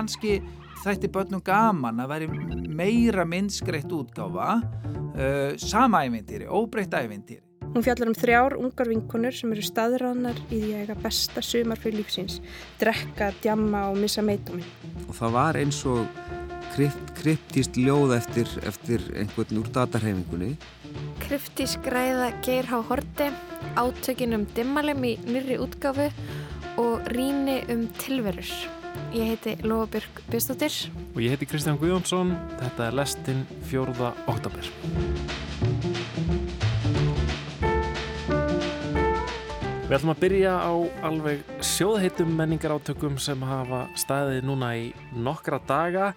kannski þætti börnum gaman að veri meira minnskreitt útgáfa uh, sama ævintýri, óbreytt ævintýri. Hún fjallar um þrjár ungar vinkonur sem eru staðrannar í því að eiga besta sumar fyrir lífsins, drekka, djamma og missa meituminn. Og það var eins og krypt, kryptíst ljóð eftir, eftir einhvern úr datarhefingunni. Kryptísk ræða Geir Há Horti, átökin um dimmalem í nýri útgáfu og ríni um tilverur. Ég heiti Lofabjörg Björnstóttir. Og ég heiti Kristján Guðjónsson. Þetta er lestinn fjórða oktober. Við ætlum að byrja á alveg sjóðheitum menningarátökum sem hafa staðið núna í nokkra daga.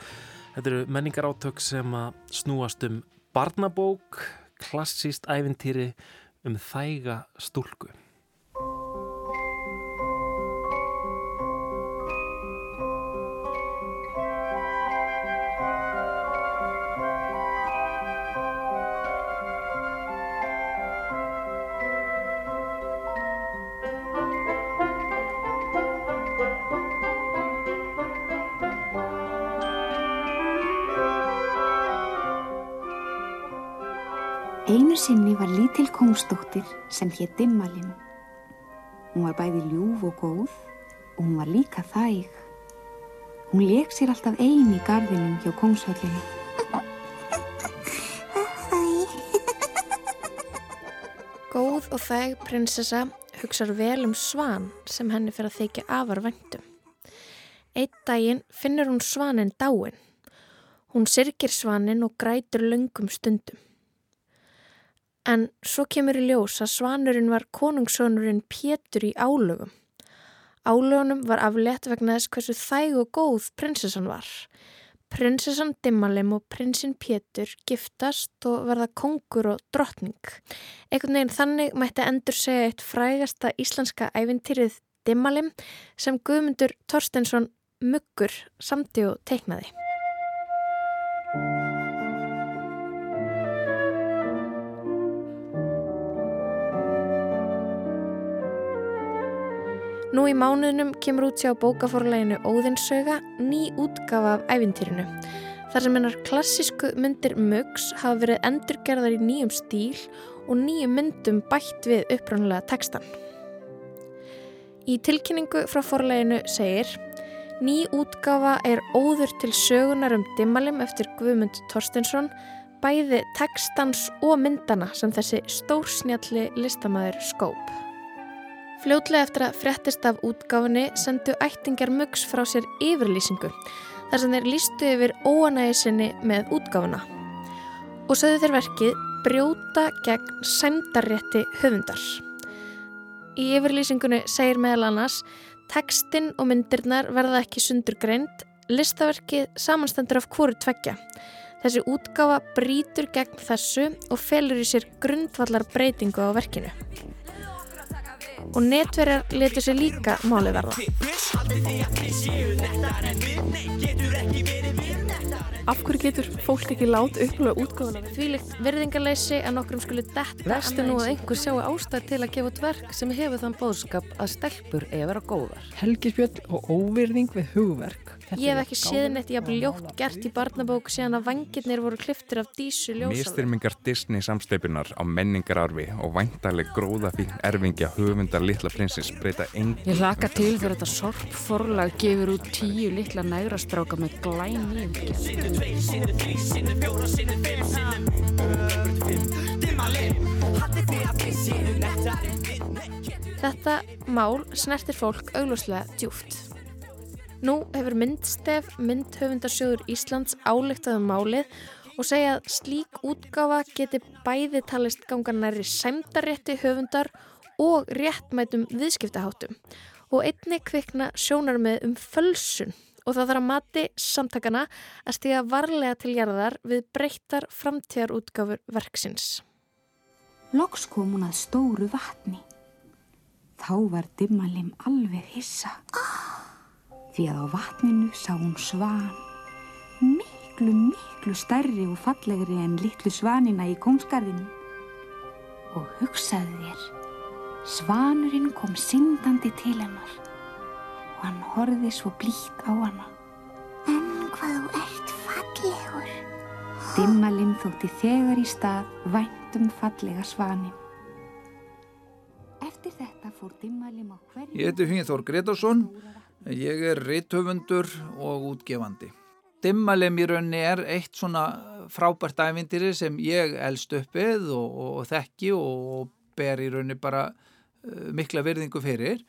Þetta eru menningarátök sem að snúast um barnabók, klassíst æfintýri um þæga stúlku. Einu sinni var lítil kongsdóttir sem hétt Dimmalinn. Hún var bæði ljúf og góð og hún var líka þæg. Hún leik sér alltaf eini í gardinum hjá kongshöllinu. Góð og þæg prinsessa hugsar vel um svan sem henni fyrir að þykja afar vendum. Eitt daginn finnur hún svanin dáin. Hún sirkir svanin og grætur löngum stundum. En svo kemur í ljós að svanurinn var konungssonurinn Pétur í álögum. Álögunum var aflétt vegna þess hversu þæg og góð prinsessan var. Prinsessan Dimmalem og prinsinn Pétur giftast og verða kongur og drottning. Einhvern veginn þannig mætti endur segja eitt frægasta íslenska ævintýrið Dimmalem sem Guðmundur Torstensson Muggur samti og teiknaði. Nú í mánuðnum kemur út sér á bókaforleginu Óðinsauga ný útgafa af æfintýrinu. Þar sem hennar klassísku myndir Mugs hafa verið endurgerðar í nýjum stíl og nýjum myndum bætt við uppránulega tekstan. Í tilkynningu frá forleginu segir Ný útgafa er óður til sögunar um dimmalim eftir Guðmund Torstensson bæði tekstans og myndana sem þessi stórsnjalli listamæður skóp. Fljótlega eftir að fréttist af útgáfinni sendu ættingar Mugs frá sér yfirlýsingu þar sem þeir lístu yfir óanægisinni með útgáfina og sögðu þeir verkið brjóta gegn sæmdarrétti höfundar. Í yfirlýsingunni segir meðal annars Tekstinn og myndirnar verða ekki sundurgreind, listaverkið samanstendur af hvoru tveggja. Þessi útgáfa brítur gegn þessu og felur í sér grundvallar breytingu á verkinu. Og netverjar letur sér líka máli verða. Af hverju getur fólk ekki lát upplöða útgáðuna? Því líkt virðingarleysi að nokkrum skuli detta Verst er nú að einhver sjáu ástæð til að gefa dverk sem hefur þann bóðskap að stelpur að vera góðar. Helgispjöld og óvirðing við hugverk. Ég hef ekki séð neitt jafn ljótt gert í barnabók síðan að vangirnir voru kliftir af dísu ljósar. Mistyrmingar Disney samsteipunar á menningararfi og væntaleg gróðafín erfingja höfundar litla prinsins breyta engin. Ég hlaka til fyrir þetta sorp forlag gefur út tíu litla nægrastráka með glæn nýjum. Þetta mál snertir fólk auglúslega djúft. Nú hefur myndstef myndhöfundarsjóður Íslands álíktað um málið og segja að slík útgáfa geti bæði talist ganga næri sæmdarétti höfundar og réttmætum viðskiptaháttum og einni kvikna sjónar með um fölsun og það þarf að mati samtakana að stiga varlega til jarðar við breyttar framtíðarútgáfur verksins. Loks kom hún að stóru vatni. Þá var dimmalim alveg hissa. Því að á vatninu sá hún svan. Miklu, miklu stærri og fallegri en litlu svanina í kongsgarðinu. Og hugsaði þér, svanurinn kom syndandi til hennar og hann horfið svo blíkt á hana. hvað þú ert fallegur. Dimmalim þótti þegar í stað væntum fallega svanin. Eftir þetta fór Dimmalim á hverju... Ég heiti Hýnþór Gretarsson, ég er rithöfundur og útgefandi. Dimmalem í rauninni er eitt svona frábært ævindýri sem ég elst uppið og, og, og þekki og, ber í rauninni bara uh, mikla virðingu fyrir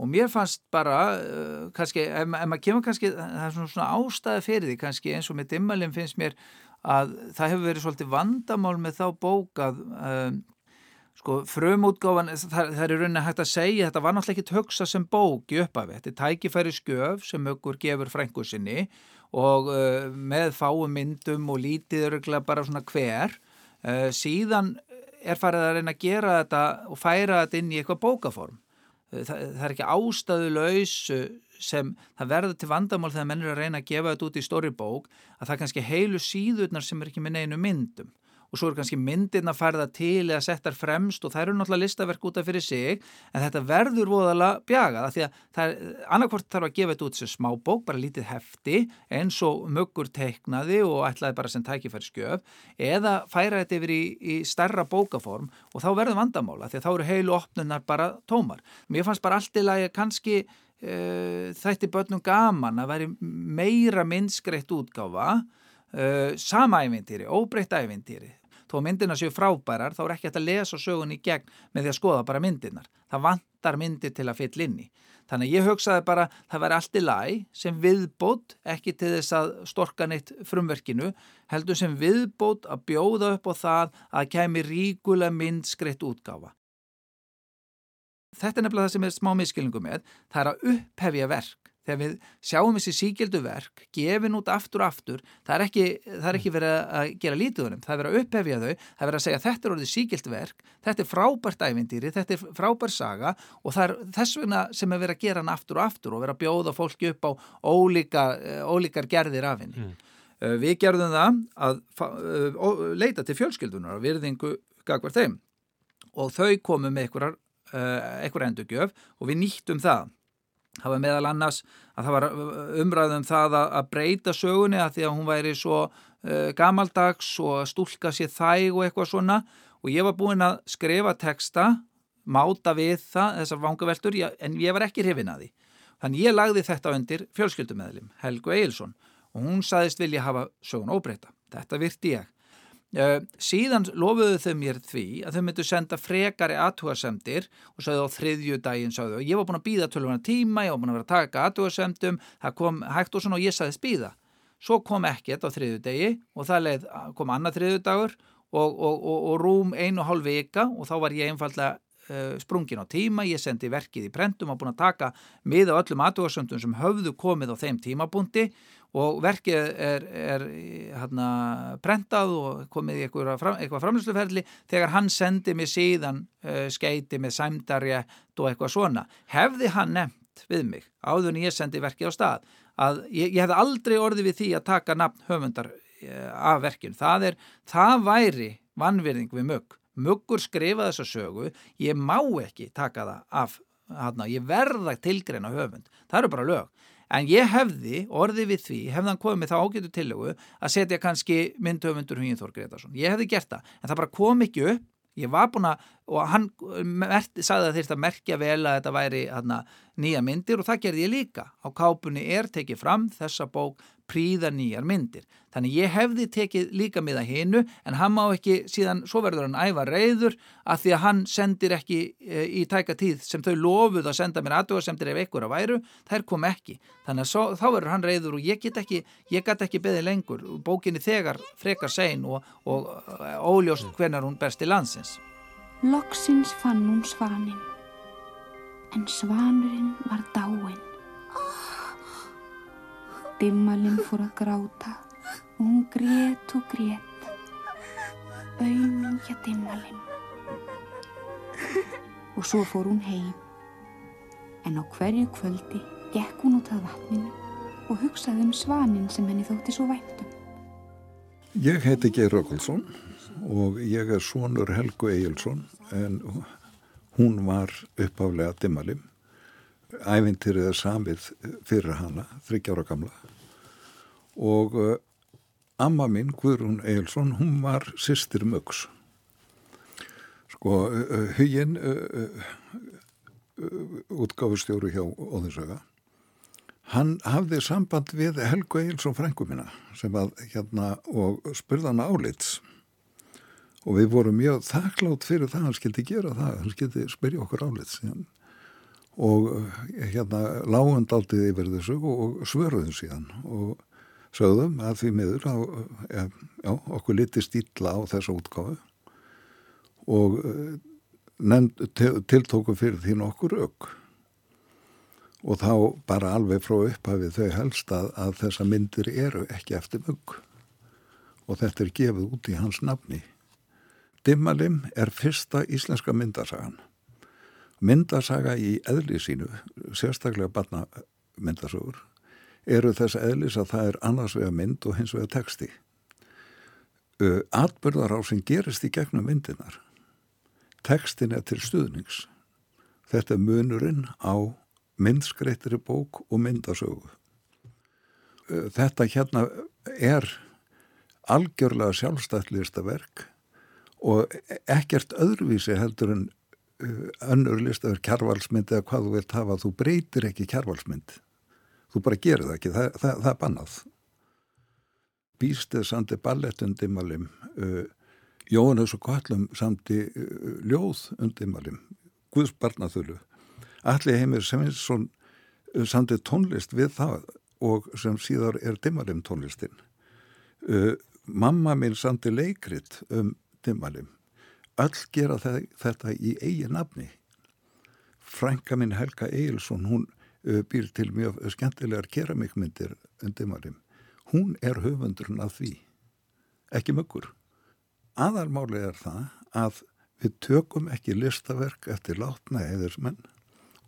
og mér fannst bara, uh, kannski, ef, ef maður kemur kannski, það er svona, ástæði fyrir því kannski eins og með Dimmalem finnst mér að það hefur verið svolítið vandamál með þá bókað uh, sko frumútgáfan, það, það er rauninni hægt að segja, þetta var náttúrulega ekki högsa sem bók í upphafi, þetta tækifæri skjöf sem aukur gefur frængu sinni og uh, með fáum myndum og lítið öruglega bara svona hver. Uh, síðan er farið að reyna að gera þetta og færa þetta inn í eitthvað bókaform. Uh, það, það er ekki ástæðulegs sem það verður til vandamál þegar menn er að reyna að gefa þetta út í stóri bók að það er kannski heilu síðurnar sem er ekki með neinu myndum og svo eru kannski myndirna færða til eða settar fremst og það eru náttúrulega listaverk út af fyrir sig en þetta verður voðalega bjagað af því að það er annarkvort þarf að gefa þetta út sem smábók, bara lítið hefti eins og möggur teiknaði og ætlaði bara sem tækifæri skjöf eða færa þetta yfir í, í starra bókaform og þá verður vandamála því að þá eru heilu opnunar bara tómar. Mér fannst bara allt í lagi kannski uh, þætti börnum gaman að veri meira minnskreitt útgáfa uh, sama ævintýri, óbreytt ævintýri þó myndina séu frábærar þá er ekki hægt að lesa sögun í gegn með því að skoða bara myndinar. Það vantar myndir til að fyll inni. Þannig að ég hugsaði bara það væri allt í læ sem viðbót, ekki til þess að storka neitt frumverkinu, heldur sem viðbót að bjóða upp á það að kemi ríkulega myndskreitt útgáfa. Þetta er nefnilega það sem er smá miskilningum með, það er að upphefja verk þegar við sjáum þessi síkildu verk gefin út aftur og aftur það er ekki, það er ekki verið að gera lítið um það er verið að upphefja þau, það er verið að segja þetta er orðið síkild verk, þetta er frábært ævindýri, þetta er frábær saga og það er þess vegna sem er verið að gera hann aftur og aftur og verið að bjóða fólki upp á ólíka, ólíkar gerðir af henni. Mm. Við gerðum það að leita til fjölskyldunar og virðingu gagvar þeim og þau komum með einhver endurgjöf og við nýttum það Það var meðal annars að það var umræðum það að breyta sögunni að því að hún væri svo uh, gamaldags og stúlka sér þæg og eitthvað svona og ég var búinn að skrifa texta, máta við það, þessar vangaveltur, en ég var ekki hrifin að því. Þannig ég lagði þetta undir fjölskyldumæðlim, Helgu Eilsson, og hún saðist vilja hafa sögun óbreyta. Þetta virti ég. Uh, síðan lofuðu þau mér því að þau myndu senda frekari aðtúasemdir og sagðu á þriðju daginn sagðu ég var búin að býða tölvuna tíma, ég var búin að vera að taka aðtúasemdum, það kom hægt og svona og ég sagðist býða. Svo kom ekkert á þriðju degi og það leið, kom annað þriðju dagur og, og, og, og rúm einu hálf vika og þá var ég einfallega uh, sprungin á tíma, ég sendi verkið í prentum og búin að taka miða öllum aðtúasemdum sem höfðu komið á þeim tímapunkti og verkið er, er hérna, prentað og komið í eitthvað, fram, eitthvað framlýsluferðli þegar hann sendi mig síðan uh, skeiti með sæmdarjætt og eitthvað svona. Hefði hann nefnt við mig áður en ég sendi verkið á stað að ég, ég hefði aldrei orðið við því að taka nafn höfundar uh, af verkinu. Það, það væri vannvirðing við mugg. Muggur skrifa þessa sögu, ég má ekki taka það af, hana, ég verða tilgreina höfund. Það eru bara lög. En ég hefði, orðið við því, hefði hann komið þá ágætu tillögu að setja kannski myndhöfundur Hugin Þór Gretarsson. Ég hefði gert það, en það bara kom ekki upp. Ég var búin að, og hann merti, sagði að þeirst að merkja vel að þetta væri hana, nýja myndir og það gerði ég líka. Á kápunni er tekið fram þessa bók príða nýjar myndir. Þannig ég hefði tekið líka miða hinnu en hann má ekki síðan, svo verður hann æfa reyður að því að hann sendir ekki e, í tæka tíð sem þau lofuð að senda mér aðdóðasemtir ef einhver að væru, þær kom ekki. Þannig að svo, þá verður hann reyður og ég get ekki, ég get ekki beðið lengur. Bókinni þegar frekar sein og, og óljóst hvernar hún berst í landsins. Loksins fann hún svanin, en svanurinn var dáin. Dimmalinn fór að gráta og hún grét og grét. Auðmingja dimmalinn. Og svo fór hún heim. En á hverju kvöldi gekk hún út af vatninu og hugsaði um svanin sem henni þótti svo væntum. Ég heiti Geir Rökkulsson og ég er sonur Helgu Egilson en hún var uppáflega dimmalinn ævintýrið er samið fyrir hana, þryggjára gamla og uh, amma mín, Guðrún Eilsson, hún var sýstir mögs. Sko, uh, huginn uh, útgáfustjóru hjá Óðinsöga, hann hafði samband við Helgu Eilsson frængu mína sem að hérna og spurða hann álits. Og við vorum mjög þakklátt fyrir það hann skildi gera það, hann skildi spyrja okkur álits síðan. Og hérna lágund aldrei yfir þessu og svörðum síðan. Og sögðum að því miður á, ja, já, okkur liti stíla á þessa útgáfu og nefnd, tiltóku fyrir því nokkur auk og þá bara alveg frá upphafið þau helst að, að þessa myndir eru ekki eftir mugg og þetta er gefið út í hans nafni. Dimmalim er fyrsta íslenska myndasagan. Myndasaga í eðli sínu, sérstaklega barnamyndasögur, eru þess eðlis að það er annars vega mynd og hins vega texti. Atbyrðar á sem gerist í gegnum myndinar. Tekstin er til stuðnings. Þetta er munurinn á myndskreittri bók og myndasögu. Þetta hérna er algjörlega sjálfstættlista verk og ekkert öðruvísi heldur en önnur listaður kjærvalsmynd eða hvað þú vilt hafa, þú breytir ekki kjærvalsmynd. Þú bara gerir það ekki, það, það, það er bannað. Býstið sandi ballettundimalim, uh, Jóhannes og Kvallum sandi uh, ljóð undimalim, Guðs barnaþölu. Allir heimir Seminsson sandi tónlist við það og sem síðar er dimmalim tónlistin. Uh, mamma minn sandi leikrit um dimmalim. Öll gera þetta í eigi nafni. Frænka minn Helga Eilsson, hún uh, býr til mjög skemmtilegar keramikmyndir dimmalim. Hún er höfundurinn af því. Ekki möggur. Aðalmálið er það að við tökum ekki listaverk eftir látna eðursmenn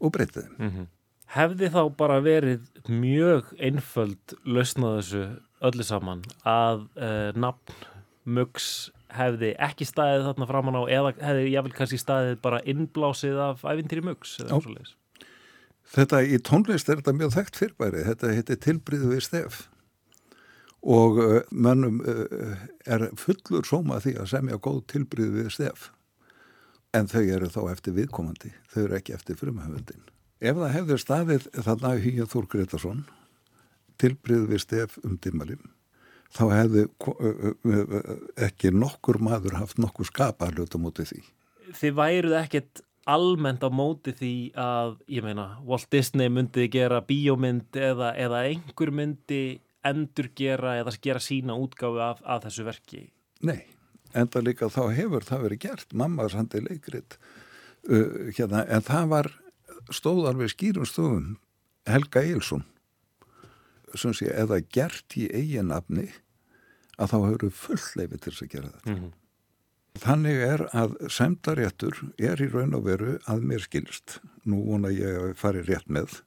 og breytið. Mm -hmm. Hefði þá bara verið mjög einföld lausnað þessu öllu saman að uh, nafn Mugs hefði ekki staðið þarna framann á eða hefði jáfnvel kannski staðið bara innblásið af æfintýri Mugs eða svo leiðis? Þetta í tónlist er þetta mjög þekkt fyrirbæri. Þetta heitir tilbríðu við stef og uh, mönnum uh, er fullur sóma því að semja góð tilbríðu við stef en þau eru þá eftir viðkomandi, þau eru ekki eftir frumhaföldin. Ef það hefður staðið þarna Hýja Þór Gretarsson tilbrið við stef um dimmalim, þá hefðu ekki nokkur maður haft nokkur skapa hluta mútið því. Þið væruð ekkert almennt á móti því að, ég meina, Walt Disney myndi gera bíómynd eða, eða einhver myndi endur gera eða gera sína útgáfi af, af þessu verki? Nei, enda líka þá hefur það verið gert, mamma sandi leikrit, uh, hérna, en það var stóð alveg skýrum stofum Helga Eilsson sem sé, eða gert í eiginafni að þá hefur full leifi til þess að gera þetta. Mm -hmm. Þannig er að semdaréttur er í raun og veru að mér skilst, nú vona ég að fari rétt með,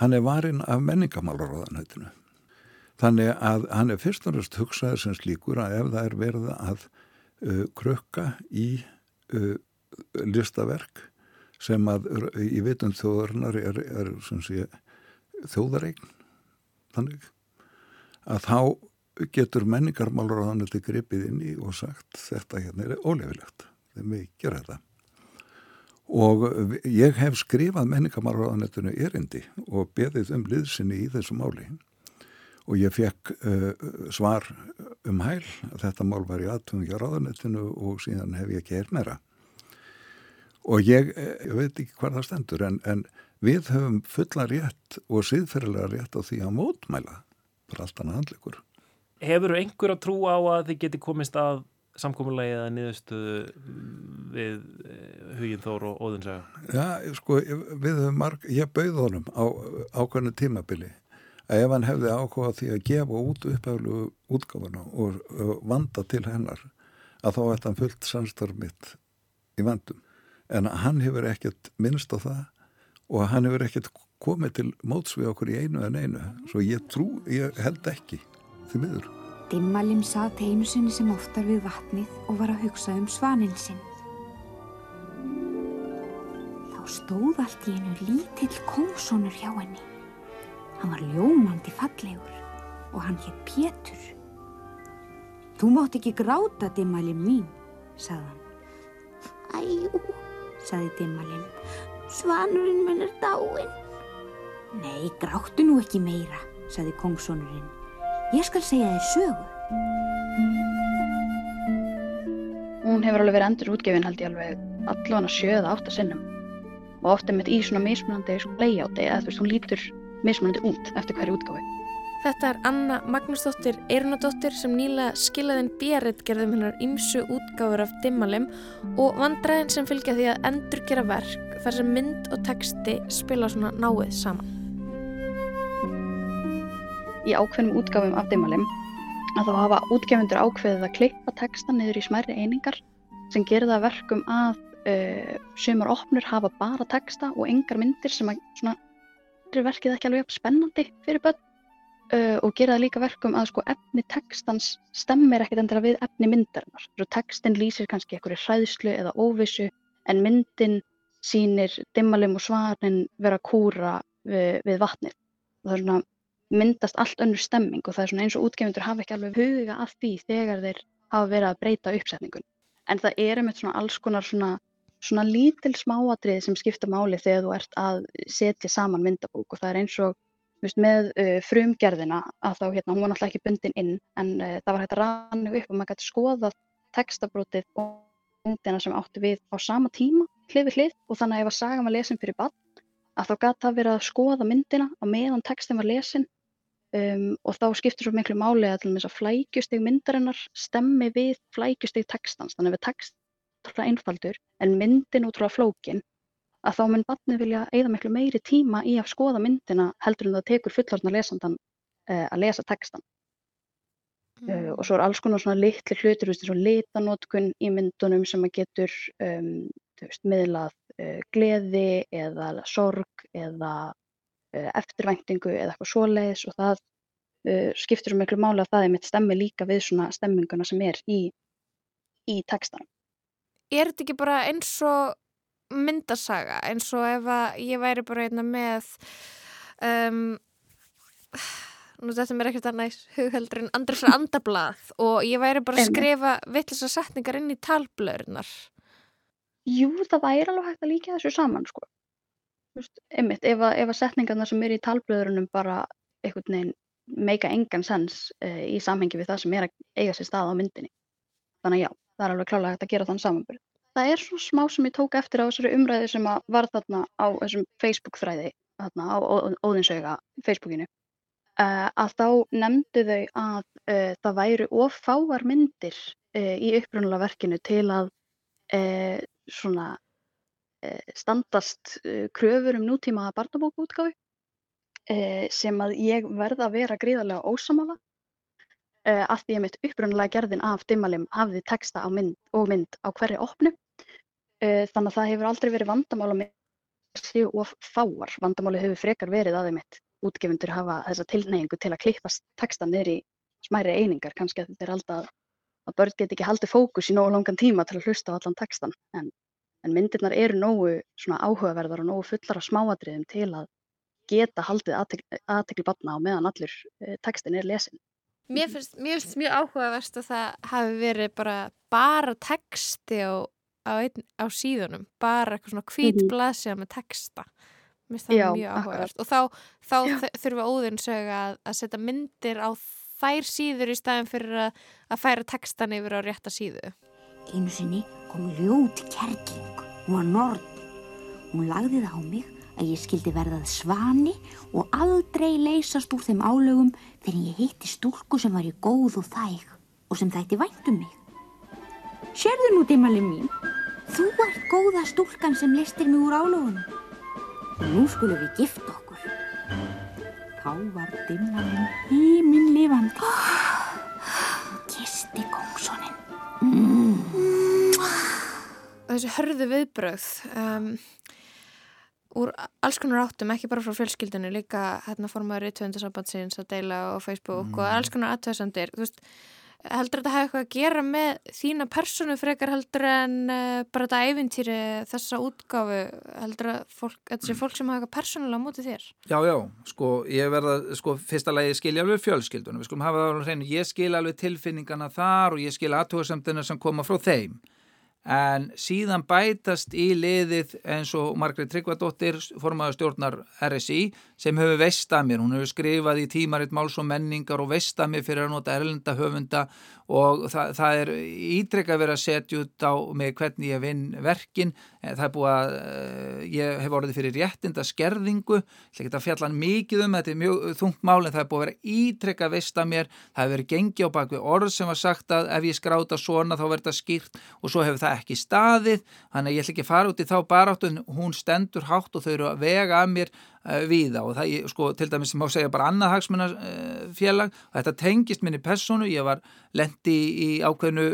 hann er varinn af menningamálaráðanættinu. Þannig að hann er fyrst og næst hugsaður sem slíkur að ef það er verið að uh, krukka í uh, listaverk sem að í vitund þjóðarinnar er, er sé, þjóðaregn þannig að þá getur menningarmálur á þannig til gripið inn í og sagt þetta hérna er ólefilegt þegar við gera þetta. Og ég hef skrifað menningarmálur á þannig erindi og beðið um liðsinni í þessu máli. Og ég fekk uh, svar um hæl. Að þetta mál var í aðtungi á ráðanettinu og síðan hef ég ekki heyr meira. Og ég, ég veit ekki hvað það stendur en, en við höfum fulla rétt og síðferðilega rétt á því að mótmæla. Bara allt annað handleikur. Hefur einhver að trú á að þið geti komist að samkominlega eða niðurstuðu við Hugin Þór og Óðinsega? Já, sko, við höfum marg, ég bauð honum á ákvæmnu tímabili að ef hann hefði ákvæða því að gefa út upphæflu útgáfana og, vanda til hennar að þá ætti hann fullt samstarf mitt í vandum. En hann hefur ekkert minnst á það og hann hefur ekkert komið til móts við okkur í einu en einu svo ég trú, ég held ekki því miður. Dimmalim satt einu sinni sem oftar við vatnið og var að hugsa um svanin sinn. Þá stóð allt í einu lítill kóngsónur hjá henni. Hann var ljómandi fallegur, og hann hétt Pétur. Þú mátt ekki gráta, Dimmalim mín, sagði hann. Æjú, sagði Dimmalim. Svanurinn minn er dáinn. Nei, gráttu nú ekki meira, sagði kongsónurinn. Ég skal segja þér sögu. Hún hefur alveg verið endur útgefin held ég alveg allavega sjöða átta sinnum og ofta mitt í svona mismunandi layouti eða þú veist, hún lítur mismunandi út eftir hverju útgáfi. Þetta er Anna Magnúsdóttir Eirunadóttir sem nýlega skilaðinn björrit gerðum hennar ymsu útgáfur af dimmalem og vandræðin sem fylgja því að endurgera verk þar sem mynd og texti spila svona náið saman. Í ákveðnum útgáfum af dimmalem að þá hafa útgefundur ákveðið að klippa texta niður í smærri einingar sem gerir það verkum að uh, sumar opnur hafa bara texta og engar myndir sem að svona verkið ekki alveg spennandi fyrir börn uh, og gera það líka verkum að sko efni textans stemmir ekkert endilega við efni myndarinnar. Svo textin lýsir kannski einhverju hræðslu eða óvissu en myndin sýnir dimmalum og svarnin vera að kúra við, við vatnið. Og það er svona myndast allt önnur stemming og það er svona eins og útgefundur hafa ekki alveg huga af því þegar þeir hafa verið að breyta uppsetningun. En það er einmitt svona alls konar svona, svona lítil smáatrið sem skipta máli þegar þú ert að setja saman myndabók. Og það er eins og veist, með uh, frumgerðina að þá hérna, hún var náttúrulega ekki bundin inn en uh, það var hægt að rannu upp og maður gæti skoða textabrótið og myndina sem áttu við á sama tíma hlið við hlið. Og þannig að ef að saga var lesin fyrir bann að þá gæti það verið að skoða myndina á meðan textin var lesin Um, og þá skiptir svo miklu máli að, að flækjusteg myndarinnar stemmi við flækjusteg textans þannig að við text er einfaldur en myndin útrúlega flókin að þá mun barnið vilja eigða miklu meiri tíma í að skoða myndina heldur en það tekur fullorðna lesandan uh, að lesa textan mm. uh, og svo er alls konar svona litli hlutur eins og litanótkun í myndunum sem að getur um, veist, miðlað uh, gleði eða sorg eða Eh, eftirvæntingu eða eitthvað svoleiðis og það uh, skiptir svo miklu máli að það er mitt stemmi líka við svona stemminguna sem er í, í textanum. Er þetta ekki bara eins og myndasaga eins og ef að ég væri bara einna með um, nú þetta mér ekkert annað hugheldur en Andrisar Andablað og ég væri bara að skrifa vittlisa setningar inn í talblöðurnar. Jú, það væri alveg hægt að líka þessu saman sko veist, einmitt, ef að, að setningarna sem eru í talblöðurunum bara einhvern veginn meika engan sens uh, í samhengi við það sem er að eiga sér stað á myndinni. Þannig að já, það er alveg klálega hægt að gera þann samanbyrð. Það er svona smá sem ég tók eftir á þessari umræði sem var þarna á þessum Facebook-þræði, þarna á Óðinsauga Facebookinu, uh, að þá nefndu þau að uh, það væru ofáar myndir í upprunalega verkinu til að svona Eh, standast eh, kröfur um nútíma barnabókaútgáfi eh, sem að ég verða að vera gríðarlega ósamála að því að mitt upprunnulega gerðin af dimmalim hafði texta mynd og mynd á hverju opnu þannig að það hefur aldrei verið vandamála með séu of fáar. Vandamáli hefur frekar verið að þeim mitt útgefundur hafa þessa tilneyingu til að klippast texta í smæri einingar. Kannski að þetta er alltaf að börn get ekki haldið fókus í nógu langan tíma til að hlusta á allan textan en en myndirnar eru nógu áhugaverðar og nógu fullar af smáadriðum til að geta haldið aðtekli batna á meðan allur uh, textin er lesin. Mér finnst mjög, mjög áhugaverst að það hafi verið bara, bara texti á, á, einn, á síðunum, bara eitthvað svona hvít mm -hmm. með texta. Mér finnst það Já, mjög áhugaverst og þá, þá þurfa óðinsög að, að setja myndir á þær síður í staðin fyrir að, að færa textan yfir á rétta síðu. Einu sinni kom ljót kerling, hún var norn. Hún lagði það á mig að ég skildi verðað svani og aldrei leysast úr þeim álögum þegar ég hitti stúlku sem var í góð og þæg og sem þætti væntum mig. Sérðu nú, dimmali mín, þú ert góða stúlkan sem listir mig úr álögunum og nú skulum við gifta okkur. Þá var dimmalinn híminn lifandi kisti kóngsónin. Mm þessi hörðu viðbröð um, úr alls konar áttum, ekki bara frá fjölskyldinu líka hérna formaður í tvöndasambandsins að deila á Facebook mm. og alls konar aðtöðsandir þú veist heldur þetta hafa eitthvað að gera með þína personu frekar heldur en uh, bara þetta æfintýri þessa útgáfu? Heldur að fólk, þetta sé fólk sem hafa eitthvað persónulega mútið þér? Já, já, sko, ég verða, sko, fyrsta lagi skilja alveg fjölskyldunum, við skulum hafa það alveg hreinu, ég skilja alveg tilfinningana þar og ég skilja aðtúarsamtuna sem koma frá þeim en síðan bætast í liðið eins og Margreit Tryggvadóttir formaður stjórnar RSI sem hefur mér, hún hefur skrifað í tímaritt máls og menningar og mér fyrir að nota erlenda höfunda og það, það er ítrekka verið að setja út á mig hvernig ég vinn verkin, það er búið að ég hef orðið fyrir réttinda skerðingu, ég get að fjalla mikið um þetta er mjög þungt mál en það er búið að vera ítrekka veist að mér, það hefur verið gengi á bakvið orð sem var sagt að ef ég skráta svona þá verður það skýrt og svo hefur það ekki staðið, þannig að ég ætla ekki fara út í þá baráttu, hún stendur hátt og þau eru að vega að mér uh, víða. Og það, sko, til dæmis má segja bara annað hagsmunafélag. Þetta tengist minni personu, ég var lendi í ákveðnu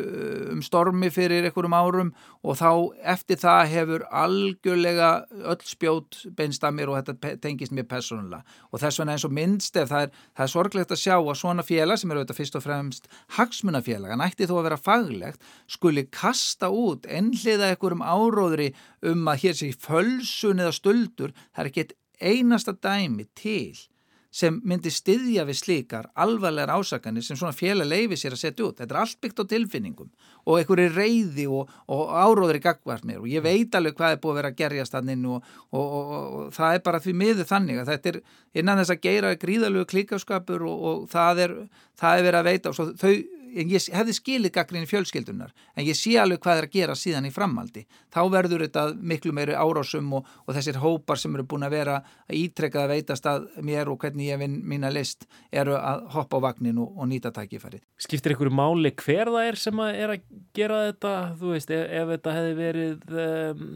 um stormi fyrir einhverjum árum. Og þá eftir það hefur algjörlega öll spjót beinst að mér og þetta tengist mér personulega og þess vegna eins og minnst ef það er, það er sorglegt að sjá að svona félag sem eru auðvitað fyrst og fremst hagsmunafélag en ætti þó að vera faglegt skuli kasta út ennliða einhverjum áróðri um að hér sé fölsun eða stöldur, það er ekki einasta dæmi til sem myndi styðja við slíkar alvarlegar ásakanir sem svona félag leifi sér að setja út. Þetta er allt byggt á tilfinningum og einhverju reyði og, og áróðri gagvart mér og ég veit alveg hvað er búið að vera að gerjast þannig og, og, og það er bara því miður þannig að þetta er innan þess að geira gríðalögu klíkaskapur og það er, það er verið að veita og svo þau ég hefði skilið gaggrinni fjölskyldunar en ég sé alveg hvað er að gera síðan í framhaldi þá verður þetta miklu meiri árásum og, og þessir hópar sem eru búin að vera að ítrekka að veitast að mér og hvernig ég vinn mína list eru að hoppa á vagnin og, og nýta tækifæri. Skiptir ykkur máli hver það er sem að er að gera þetta þú veist, ef, ef þetta hefði verið um,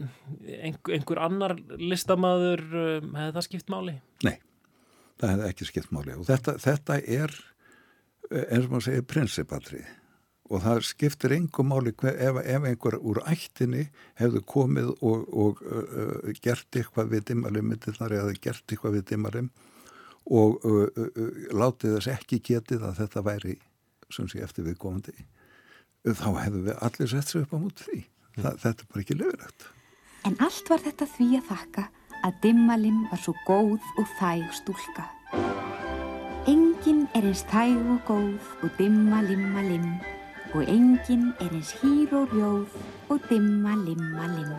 einhver, einhver annar listamæður um, hefði það skipt máli? Nei, það hefði ekki skipt máli og þetta, þetta er eins og maður segir prinsipatri og það skiptir engum máli hver, ef, ef einhver úr ættinni hefðu komið og, og uh, gert eitthvað við dimmalimmittinnar eða gert eitthvað við dimmalim og uh, uh, látið þess ekki getið að þetta væri sem sé eftir við komandi þá hefðu við allir sett sér upp á mútið því. Þa, þetta er bara ekki lögulegt En allt var þetta því að þakka að dimmalim var svo góð og þæg stúlka Engin er eins þæg og góð og dimma limma lim og engin er eins hýr og rjóð og dimma limma lim.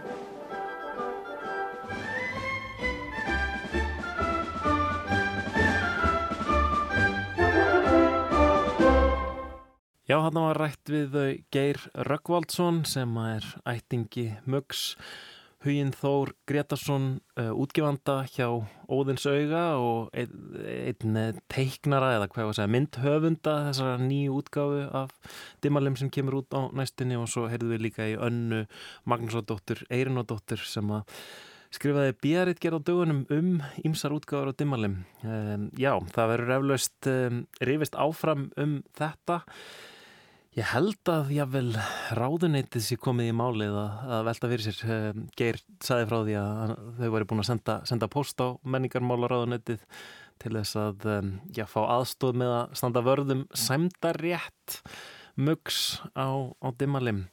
Já, hann var rætt við Geir Röggvaldsson sem er ættingi Möggs Huginn Þór Gretarsson uh, útgifanda hjá Óðins auga og einn ein teiknara eða hvað var að segja myndhöfunda þessara nýju útgáfu af Dimmalim sem kemur út á næstinni og svo heyrðum við líka í önnu Magnúsardóttur Eirinódóttur sem að skrifaði bjaritt gerð á dögunum um ímsar útgáður á Dimmalim. Um, já, það verður eflaust um, rifist áfram um þetta Ég held að jável ráðuneytið sé komið í málið að, að velta fyrir sér. Um, Geir saði frá því að þau væri búin að senda, senda post á menningarmála ráðuneytið til þess að já, fá aðstóð með að standa vörðum sæmdarétt mugs á, á dimmalim.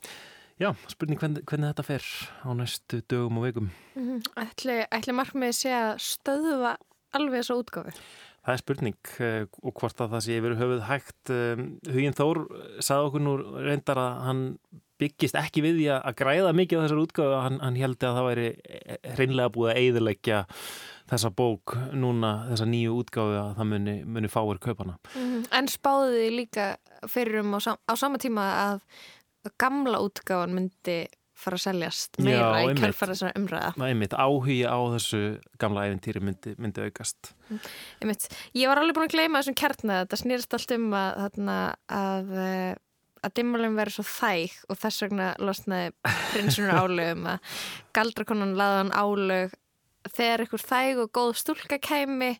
Já, spurning hvernig, hvernig þetta fer á næstu dögum og veikum. Mm -hmm. Ætli, ætli markmiði sé að stöðuva alveg þessu útgáfi? Það er spurning uh, og hvort að það sé yfir höfuð hægt. Um, Huginn Þór sagði okkur nú reyndar að hann byggist ekki við því að græða mikið þessar útgáðu. Hann, hann held að það væri hreinlega búið að eiðilegja þessa bók núna, þessa nýju útgáðu að það muni, muni fáir kaupana. Mm -hmm. En spáði þið líka fyrir um á, sam á sama tíma að gamla útgáðan myndi fara að seljast meira Já, í kjálfara þessara umræða. Það er mitt áhugi á þessu gamla æfintýri myndi, myndi aukast. Einmitt. Ég var alveg búin að gleyma þessum kjartnaða. Það snýrst allt um að, þarna, að, að dimmalum verið svo þæg og þess vegna losnaði prinsunur álögum að galdrakonan laðan álög þegar einhver þæg og góð stúlka kæmi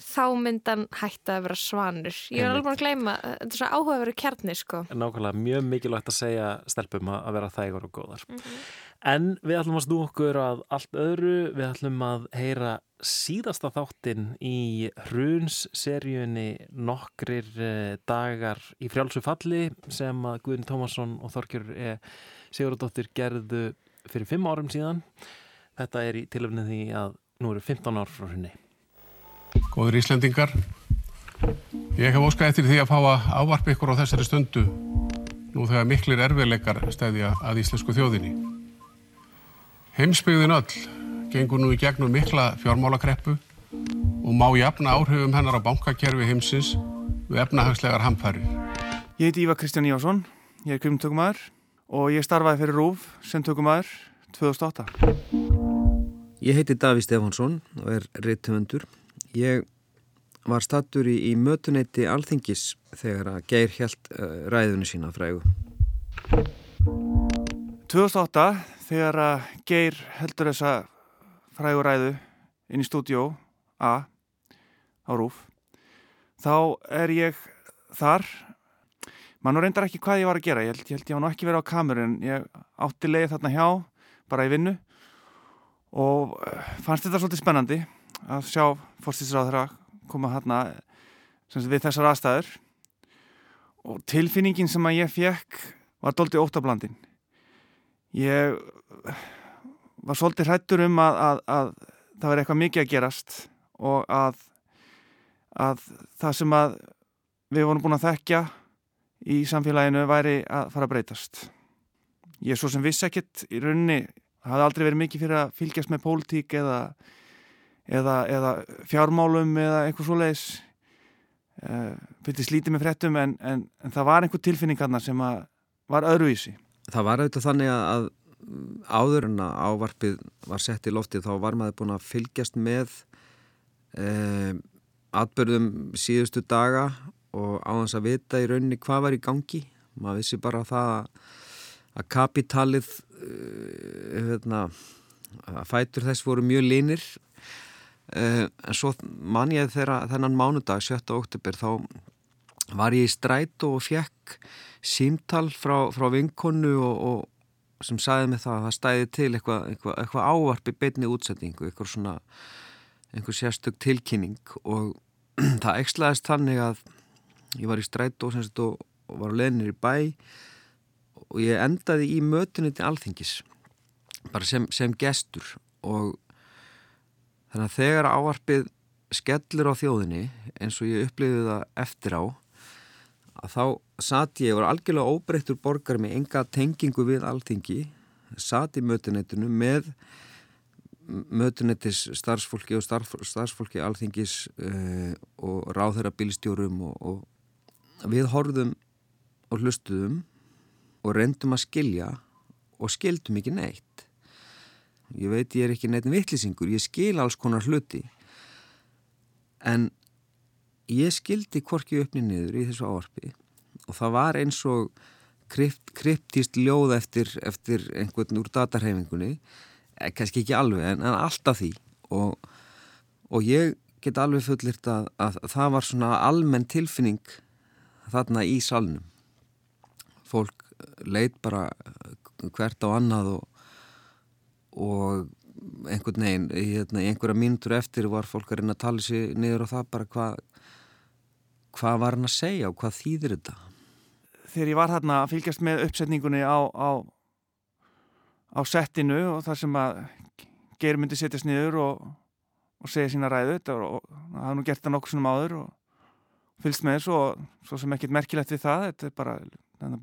þá myndan hætti að vera svanur. Ég er alveg búin að gleyma, þetta er svo áhugaveru kjarni sko. Nákvæmlega mjög mikilvægt að segja stelpum að vera þægur og góðar. Mm -hmm. En við ætlum að snú okkur að allt öðru, við ætlum að heyra síðasta þáttinn í Hruns-seríunni nokkrir eh, dagar í frjálsu falli sem að Guðin Tómasson og Þorkjör e. Sigurðardóttir gerðu fyrir fimm árum síðan. Þetta er í tilöfnið því að nú eru 15 ár frá henni. Góður Íslendingar, ég hef óskað eftir því að fá að ávarpa ykkur á þessari stundu nú þegar miklir erfiðleikar stæðja að íslensku þjóðinni. Heimsbyggðin öll gengur nú í gegnum mikla fjármálakreppu og má jafna áhrifum hennar á bankakerfi heimsins við efnahagslegar hamfæri. Ég heiti Ívar Kristján Ívarsson, ég er krimtökumæður og ég starfaði fyrir RÚF sem tökumæður 2008. Ég heiti Daví Stefánsson og er reittöfundur. Ég var stattur í, í mötuneyti Alþingis þegar að Geir held uh, ræðunni sína frægu. 2008 þegar að Geir heldur þessa frægu ræðu inn í stúdjó A á Rúf þá er ég þar. Mann reyndar ekki hvað ég var að gera. Ég held ég, held ég var nú ekki verið á kameru en ég átti leið þarna hjá bara í vinnu. Og eh, fannst þetta svolítið spennandi að sjá fórstísráð þeirra koma hérna við þessar aðstæður og tilfinningin sem að ég fekk var doldið óttablandin ég var svolítið hrættur um að, að, að það var eitthvað mikið að gerast og að, að það sem að við vorum búin að þekkja í samfélaginu væri að fara að breytast. Ég er svo sem vissi ekkit í rauninni, það hafði aldrei verið mikið fyrir að fylgjast með pólitík eða, eða, eða fjármálum eða eitthvað svo leiðis. Uh, fylgist lítið með frettum en, en, en það var einhver tilfinning hann sem var öðruvísi. Það var auðvitað þannig að áður en að ávarpið var sett í loftið þá var maður búin að fylgjast með um, atbyrðum síðustu daga og á þess að vita í rauninni hvað var í gangi maður vissi bara það að kapitalið uh, hefna, að fætur þess voru mjög linir en svo man ég þegar þennan mánudag 7. oktober þá var ég í stræt og fekk símtal frá, frá vinkonu og, og sem sagði mig það að það stæði til eitthvað, eitthvað, eitthvað ávarpi beinni útsendingu, eitthvað svona einhver sérstök tilkynning og það ekslaðist þannig að ég var í stræt og, og, og var leðinir í bæ og ég endaði í mötunni til alþingis bara sem, sem gestur og þannig að þegar ávarpið skellur á þjóðinni eins og ég upplifið það eftir á að þá satt ég, ég var algjörlega óbreyttur borgar með enga tengingu við alþingi, satt í mötunetinu með mötunettis starfsfólki og starf, starfsfólki alþingis uh, og ráðherra bílstjórum og, og við horfðum og hlustuðum og reyndum að skilja og skildum ekki neitt ég veit ég er ekki neitt vittlisingur, ég skil alls konar hluti. En ég skildi korki uppni niður í þessu áarpi og það var eins og krypt, kryptist ljóð eftir, eftir einhvern úr datarhefingunni eh, kannski ekki alveg en, en alltaf því. Og, og ég get alveg fullirt að, að það var svona almenn tilfinning þarna í salnum. Fólk leit bara hvert á annað og, og einhvern veginn hérna, einhverja mínutur eftir var fólk að reyna að tala sér niður og það bara hvað hvað var hann að segja og hvað þýðir þetta? Þegar ég var hérna að fylgjast með uppsetningunni á, á, á settinu og þar sem að Geir myndi setjast niður og, og segja sína ræðu og, og það hafði nú gert það nokkur svona máður og fylgst með þessu og svo sem ekkert merkilegt við það, þetta er bara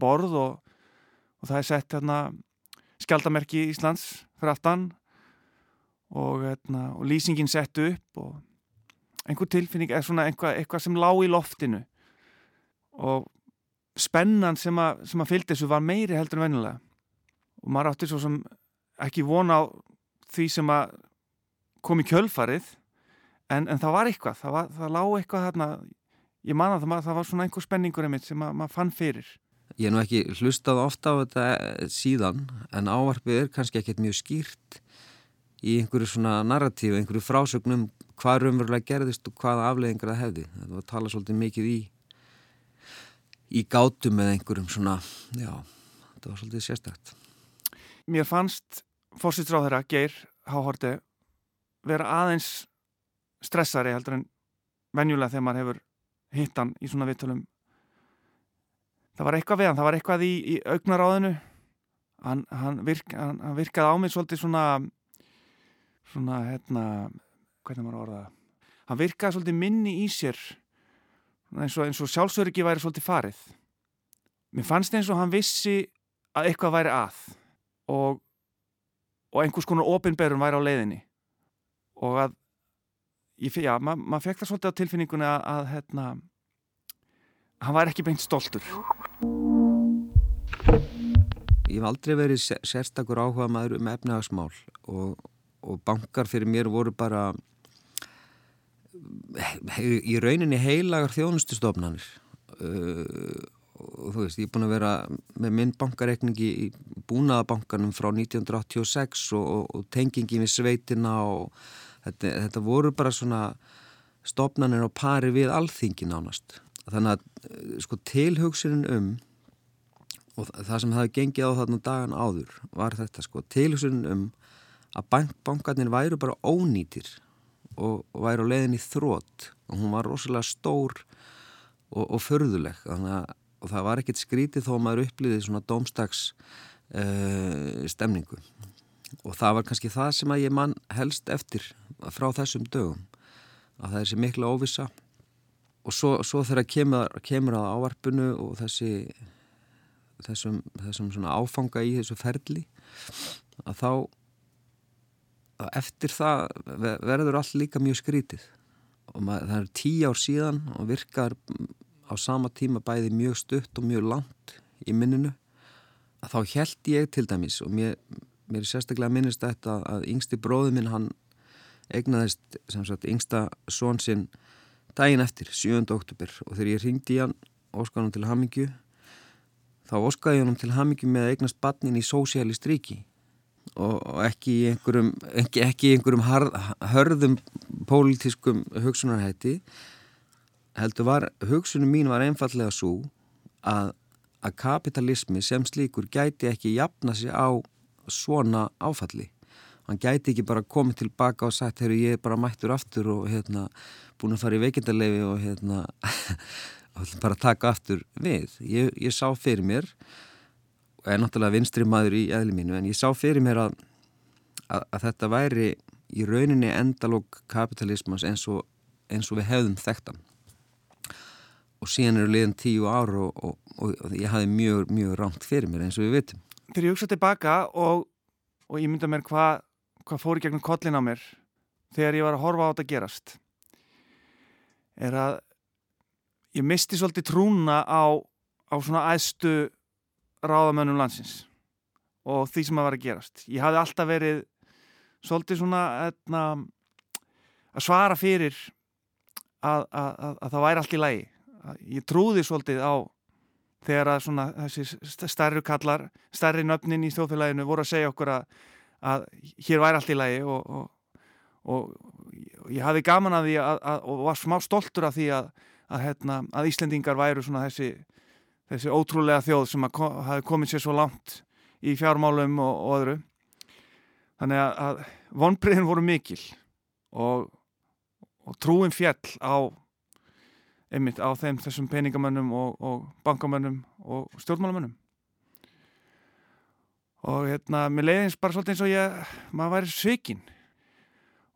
borð og, og það er sett hérna skjaldamerki Íslands fyrir aftan og, hérna, og lýsingin sett upp og einhver tilfinning eða svona eitthvað, eitthvað sem lág í loftinu. Og spennan sem að, sem að fylgdi þessu var meiri heldur en vennilega og maður átti svo sem ekki vona á því sem að kom í kjölfarið en, en það var eitthvað, það, var, það lág eitthvað þarna, ég man að það, það var svona einhver spenningur einmitt sem að, maður fann fyrir Ég er nú ekki hlustað ofta á þetta síðan en ávarfið er kannski ekkert mjög skýrt í einhverju svona narratíu, einhverju frásögnum hvað raunverulega gerðist og hvaða afleðingar það hefði. Það var að tala svolítið mikið í í gátum með einhverjum svona, já, það var svolítið sérstækt. Mér fannst fórsýtsráð þeirra, Geir Háhorti, vera aðeins stressari heldur en venjulega þegar maður hefur hittan í svona vittulum. Það var eitthvað við hann, það var eitthvað í, í augnaráðinu. Hann, hann, virk, hann, hann virkaði á mig svolítið svona, svona, hérna, hvernig maður það? Hann virkaði svolítið minni í sér eins og, og sjálfsöryggi væri svolítið farið. Mér fannst eins og hann vissi að eitthvað væri að og, og einhvers konar opinberun væri á leiðinni og að ég, já, ma maður fekk það svolítið á tilfinningunni að, að hérna, hann væri ekki beint stoltur. Ég hef aldrei verið sérstakur áhuga maður um efnagasmál og, og bankar fyrir mér voru bara í rauninni heilagar þjónustustofnanir uh, og þú veist, ég er búin að vera með minn bankareikningi í búnaðabankanum frá 1986 og, og, og tengingi við sveitina og þetta, þetta voru bara svona stofnanir á pari við alþingin ánast þannig að sko tilhugsunin um og það sem það gengið á þarna dagan áður var þetta sko tilhugsunin um að bank, bankarnir væru bara ónýtir og, og væri á leiðin í þrótt og hún var rosalega stór og, og förðuleg og það var ekkert skrítið þó að maður upplýði svona domstags uh, stemningu. Og það var kannski það sem að ég mann helst eftir frá þessum dögum að það er sér mikla óvisa og svo, svo þegar kemur, kemur að ávarpunu og þessi þessum, þessum svona áfanga í þessu ferli að þá eftir það verður allt líka mjög skrítið. Og maður, það er tíu ár síðan og virkar á sama tíma bæði mjög stutt og mjög langt í minninu að þá held ég til dæmis og mér, mér er sérstaklega minnist þetta að yngsti bróðu minn hann egnaðist sagt yngsta són sinn daginn eftir, 7. oktober og þegar ég ringdi hann óskanum til Hammingju þá óskaði hann til Hammingju með að egnast batnin í sósialist ríki og ekki í einhverjum, ekki, ekki í einhverjum harð, hörðum pólitískum hugsunarhætti heldur var, hugsunum mín var einfallega svo að, að kapitalismi sem slíkur gæti ekki jafna sig á svona áfalli hann gæti ekki bara komið tilbaka og sagt, herru ég bara mættur aftur og hérna búin að fara í veikindarlefi og hérna bara taka aftur við ég, ég sá fyrir mér er náttúrulega vinstri maður í eðli mínu en ég sá fyrir mér að, að, að þetta væri í rauninni endalók kapitalismas eins og, eins og við hefðum þekktan og síðan eru liðan tíu ár og, og, og ég hafi mjög, mjög rámt fyrir mér eins og við vitum. Þegar ég hugsa tilbaka og ég mynda mér hvað hva fór í gegnum kollin á mér þegar ég var að horfa á þetta gerast er að ég misti svolítið trúna á, á svona aðstu ráðamönnum landsins og því sem að var að gerast. Ég hafði alltaf verið svolítið svona etna, að svara fyrir að, að, að, að það væri allt í lægi. Ég trúði svolítið á þegar að svona þessi stærri kallar, stærri nöfnin í þjóðfélaginu voru að segja okkur að hér væri allt í lægi og, og, og ég hafði gaman að því og var smá stoltur af því að hérna, Íslendingar væru svona þessi þessi ótrúlega þjóð sem hafi komið sér svo langt í fjármálum og, og öðru. Þannig að, að vonbreiðin voru mikil og, trúin fjall á einmitt á þeim þessum peningamönnum og bankamönnum og stjórnmálamönnum og hérna mér leiðins bara svolítið eins og ég maður væri svikin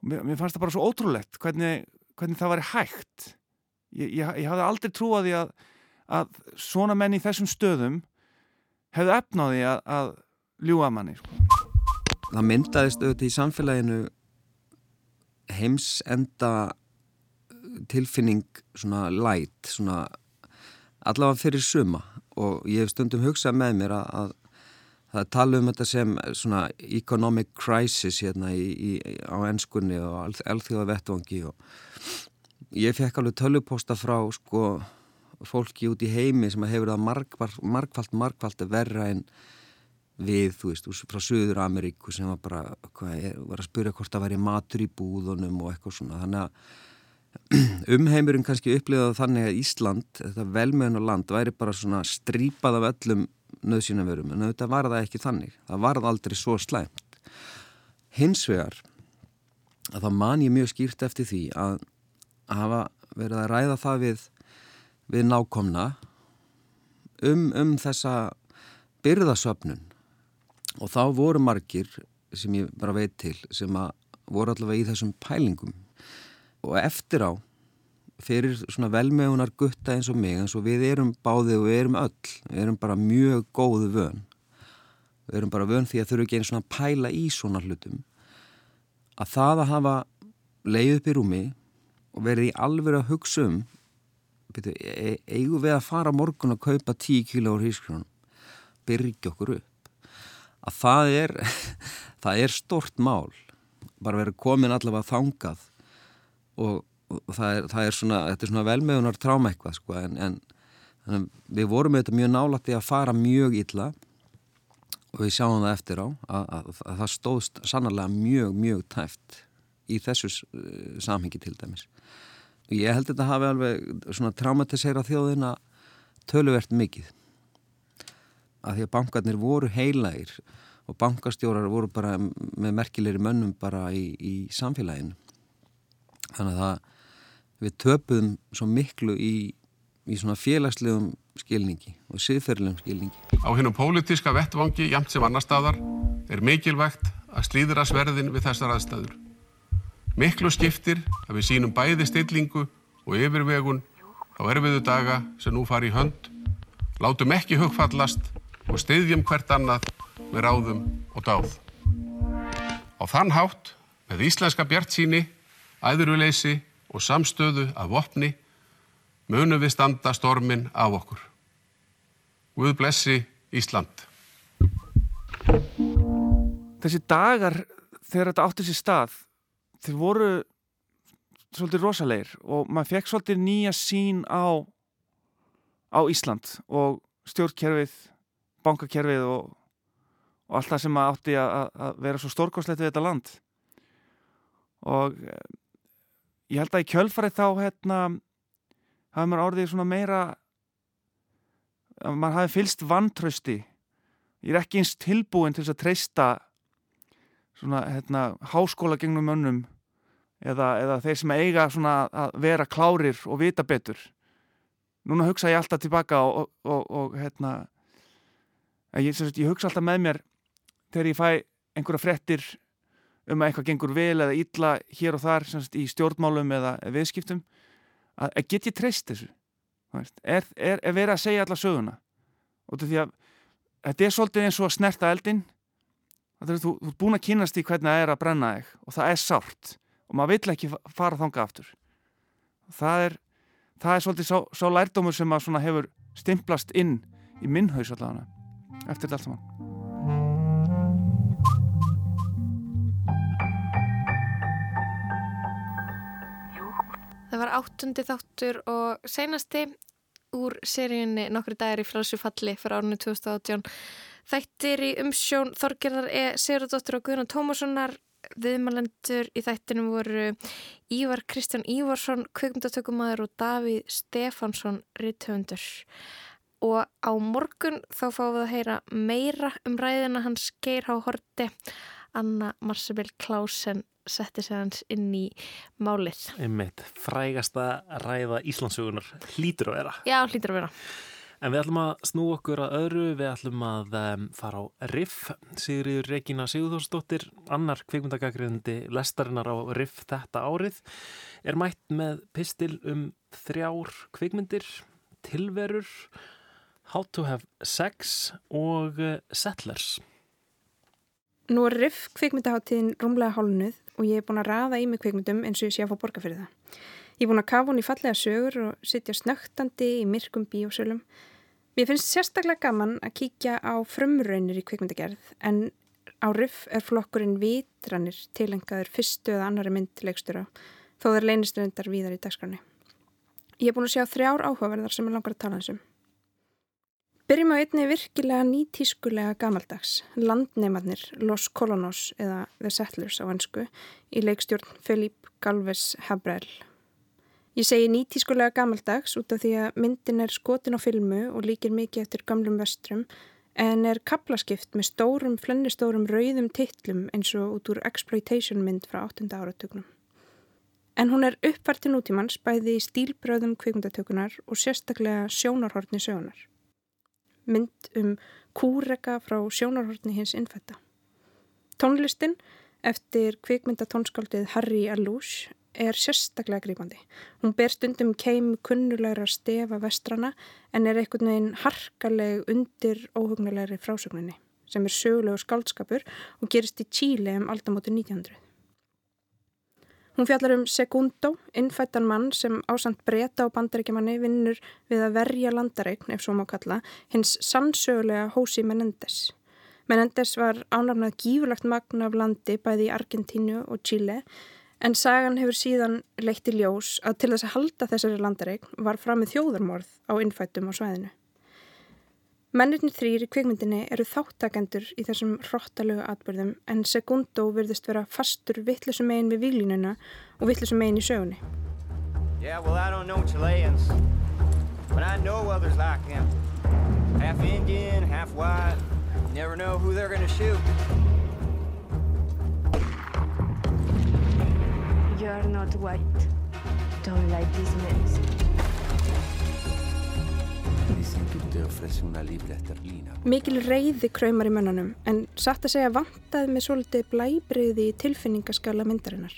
mér, mér fannst það bara svo ótrúlegt hvernig, hvernig það væri hægt. Ég, ég, ég hafði aldrei trúið því að að svona menn í þessum stöðum hefðu efnaði að, að ljúa manni sko. Það myndaðist auðvitað í samfélaginu heimsenda tilfinning svona light svona allavega fyrir suma. Og ég hef stundum hugsað með mér að, að það tala um þetta sem svona economic crisis hérna í, í, á ennskunni og alþjóða vettvangi og ég fekk alveg tölvuposta frá sko fólki út í heimi sem hefur það margfald, margfald, margfald verra en við, þú veist, frá Suður Ameríku sem var bara, er, var að spyrja hvort það væri matur í búðunum og eitthvað svona, þannig að umheimurinn kannski upplifaði þannig að Ísland, þetta velmeðun og land væri bara svona strípað af öllum nöðsynavörum, en þetta var það ekki þannig. Það var það aldrei svo slæmt. Hins vegar að það man ég mjög skýrt eftir því að hafa verið að ræða það við, við nákomna um, um þessa byrðasöfnun. Og þá voru margir sem ég bara veit til sem að voru allavega í þessum pælingum. Og eftir á fyrir svona velmegunar gutta eins og mig eins og við erum báðið og við erum öll við erum bara mjög góðu vön. Við erum bara vön því að þurfu ekki einn svona pæla í svona hlutum. Að það að hafa leið upp í rúmi og verið í alveg að hugsa um byrju, e eigum við að fara morgun að kaupa 10 kíla á hrískrjónum byrja okkur upp. Að það er það er stort mál. Bara verið komin allavega þangað og, og það, er, það er svona þetta er svona velmegunar tráma eitthvað sko, en, en, en við vorum auðvitað mjög nálætti að fara mjög illa og við sjáum það eftir á að, að, að það stóðst sannarlega mjög mjög tæft í þessu uh, samhengi til dæmis. Og ég held þetta hafi alveg svona traumatisera þjóðina töluvert mikið. Að því að bankarnir voru heilægir og bankastjórar voru bara með merkilegri mönnum bara í, í samfélaginu. Þannig að það, við töpuðum svo miklu í, í svona félagslegum skilningi og siðferðilegum skilningi. Á hennum pólitiska vettvangi jamt sem annar staðar er mikilvægt að slíðra sverðin við þessar aðstæður. Miklu skiptir að við sínum bæði stillingu og yfirvegun á erfiðu daga sem nú fari í hönd, látum ekki hugfallast og styðjum hvert annað með ráðum og dáð. Á þann hátt, með íslenska bjart síni, æðuruleysi og samstöðu af vopni, munum við standa stormin af okkur. Guð blessi Ísland. Þessi dagar þegar þetta átti sér stað þeir voru svolítið rosalegir og maður fekk svolítið nýja sín á, á Ísland og stjórnkerfið, bankakerfið og, og allt það sem átti að, vera svo stórkoslegt við þetta land og ég held að í kjölfarið þá hérna hafði maður orðið svona meira að maður hafi fylst vantrösti ég er ekki eins tilbúin til að treysta svona hérna háskóla gegnum mönnum eða, eða þeir sem eiga svona að vera klárir og vita betur. Núna hugsa ég alltaf tilbaka og, og, og hérna ég, sagt, ég hugsa alltaf með mér þegar ég fæ einhverja frettir um að eitthvað gengur vel eða illa hér og þar sagt, í stjórnmálum eða viðskiptum að, að get ég treyst þessu? Er, er, er verið að segja alla söguna? Og að þetta er svolítið eins og að snerta eldin þú ert búin að kynast í hvernig það er að brenna þig og það er sárt og maður vill ekki fara þanga aftur. Það er það er svolítið sá, sá lærdómur sem að hefur stimplast inn í minnhaus allavega eftir þetta allt saman Það var áttundi þáttur og seinasti úr seríunni nokkru dagir í frálsufalli fyrir árunni 2018 Þættir í umsjón Þorgerðar E. Sigurðardóttur og Guðrún Tómassonar. Viðmalendur í þættinum voru Ívar Kristján Ívarsson kveikmyndatökumæður og Davíð Stefánsson ritthöndur og á morgun þá fáum við að heyra meira um ræðina hans Geir Há Horti Anna Marsabell Klausen setti sig hans inn í málið. Einmitt, frægasta ræða Íslandsugunar hlýtur að vera. Já, hlýtur að vera. En við ætlum að snú okkur að öðru, við ætlum að um, fara á Riff, Sigriður Regína Sigurðórsdóttir, annar kveikmyndagagriðandi lestarinnar á Riff þetta árið, er mætt með pistil um þrjár kveikmyndir, tilverur, How to have sex og uh, Settlers. Nú er Riff kveikmyndaháttíðin rúmlega hálnuð og ég er búin að raða í mig kveikmyndum eins og ég sé að fá borga fyrir það. Ég er búin að kafa hún í fallega sögur og sitja snögtandi í myrkum bíósölum. Mér finnst sérstaklega gaman að kíkja á frumraunir í kvikmyndagerð en á riff er flokkurinn vitranir tilengaður fyrstu eða annari myndlegstura þó þeir leynist reyndar víðar í dagskránni. Ég er búin að sjá þrjár áhugaverðar sem er langar að tala um. Byrjum á einni virkilega nýtískulega gamaldags, landneimarnir Los Colonos eða The Settlers á hansku í leikstjórn Felipe Galvez Habrel. Ég segi nýtískulega gamaldags út af því að myndin er skotin á filmu og líkir mikið eftir gamlum vestrum en er kaplaskipt með stórum, flennistórum rauðum titlum eins og út úr exploitation mynd frá 8. áratögnum. En hún er uppfært til nútímans bæði í stílbröðum kvikmyndatökunar og sérstaklega sjónarhortni sögunar mynd um kúrega frá sjónarhortni hins innfætta. Tónlistin eftir kvikmyndatónskáldið Harry Alouche er sérstaklega grípandi. Hún ber stundum keim kunnulegra stefa vestrana en er einhvern veginn harkaleg undir óhugnulegri frásögninni sem er sögulegu skáldskapur og gerist í Tíli um aldamóti 1900. Hún fjallar um Segundo, innfættan mann sem ásand breyta á bandaríkjamanni vinnur við að verja landareign, ef svo má kalla, hins sannsögulega Hósi Menendez. Menendez var ánafnað gífurlagt magna af landi bæði í Argentínu og Chile en sagan hefur síðan leitt í ljós að til þess að halda þessari landareign var framið þjóðarmorð á innfættum á svæðinu. Mennirni þrýr í kvikmyndinni eru þáttakendur í þessum hróttalögu atbyrðum en Segundo virðist vera fastur vittlusum megin við výlínuna og vittlusum megin í sögunni. Yeah, well I don't know Chileans but I know others like them. Half Indian, half white. Never know who they're gonna shoot. You're not white. Don't like these men Mikil reyði kræmar í mönnunum en satt að segja vantaði með svolítið blæbreyði í tilfinningaskala myndarinnar.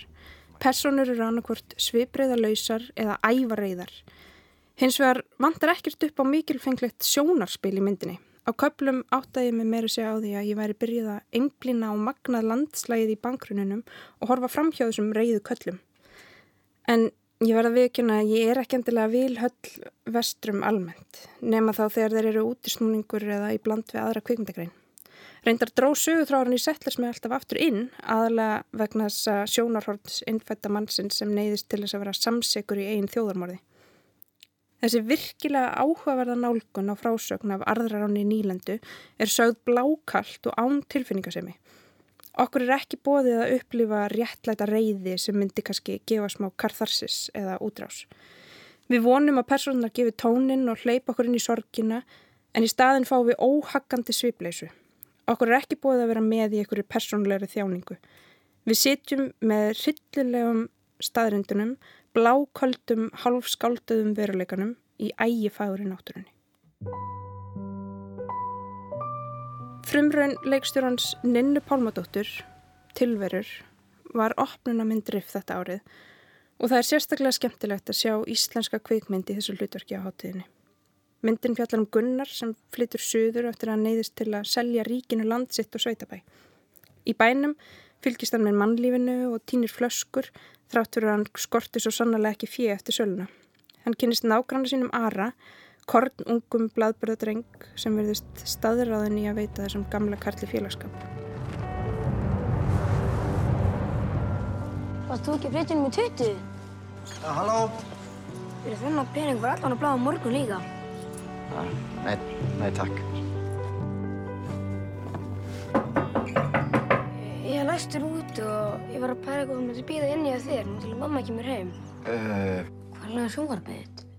Personur eru annarkvort svipriðalausar eða ævareyðar. Hins vegar vantar ekkert upp á mikilfenglegt sjónarspil í myndinni. Á köplum áttaði mig meira segja á því að ég væri byrjuð að einblina á magnað landslægið í bankrununum og horfa fram hjá þessum reyðu köllum. En Ég verða að viðkjöna að ég er ekki endilega vilhöll vestrum almennt, nema þá þegar þeir eru útisnúningur eða í bland við aðra kvikmyndagrein. Reyndar dró sögutráðurinn í settlers með alltaf aftur inn, aðalega vegna þess að sjónarhorns innfætta mannsinn sem neyðist til þess að vera samsegur í einn þjóðarmorði. Þessi virkilega áhugaverða nálgun á frásögn af arðraráni í nýlendu er sögð blákallt og án tilfinningasemi. Okkur er ekki bóðið að upplifa réttlæta reyði sem myndi kannski gefa smá karþarsis eða útrás. Við vonum að personar gefi tónin og hleypa okkur inn í sorgina en í staðin fá við óhaggandi svipleysu. Okkur er ekki bóðið að vera með í einhverju personlegri þjáningu. Við sitjum með rillilegum staðrindunum, bláköldum, halvskálduðum veruleikanum í ægi faguri Frumraun leikstjórans Ninnu Pálmadóttur, Tilverur, var opnunamind riff þetta árið og það er sérstaklega skemmtilegt að sjá íslenska kvikmynd í þessu hlutverki á hátíðinni. Myndin fjallar um Gunnar sem flytur söður eftir að neyðist til að selja ríkinu landsitt og sveitabæ. Í bænum fylgist hann með mannlífinu og týnir flöskur þráttur að hann skorti svo sannlega ekki fjö eftir söluna. Hann kynist nágrannu sínum Ara kornungum bladbörðadreng sem verðist staðræðin í að veita þessum gamla karli félagskap. Varst þú ekki breytinu með 20? Já, halló? Fyrir þennan pening var allan að bláða morgun líka. Ja, nei, nei takk. Ég læstur út og ég var að pæra eitthvað um að býða inn í að þér, nú til að mamma kemur heim. Uh, Hvað er það sjónvarpið þitt?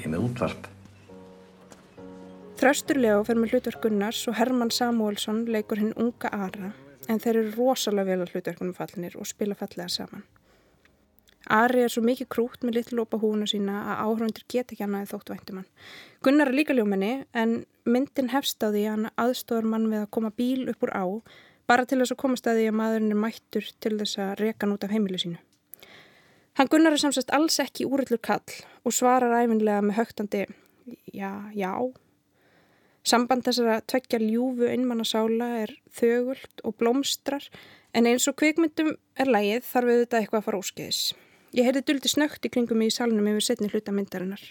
Ég er með útvarp. Þrösturlega fer með hlutverk Gunnars og Herman Samuelsson leikur hinn unga Ara en þeir eru rosalega vel að hlutverkunum fallinir og spila fallega saman. Ari er svo mikið krút með litlu lópa húna sína að áhraundir get ekki hannaði þótt væntumann. Gunnar er líka ljóminni en myndin hefst á því að hann aðstofar mann við að koma bíl upp úr á bara til þess að komast að því að maðurinn er mættur til þess að reka hann út af heimilu sínu. Hann Gunnar er samsast alls ekki úrillur kall og svarar æfinlega með högtandi já, já Samband þessara tveggja ljúfu einmannasála er þögult og blómstrar en eins og kvikmyndum er lægið þarf við þetta eitthvað að fara óskeiðis. Ég heyrði duldi snögt í kringum í salnum yfir setni hluta myndarinnar.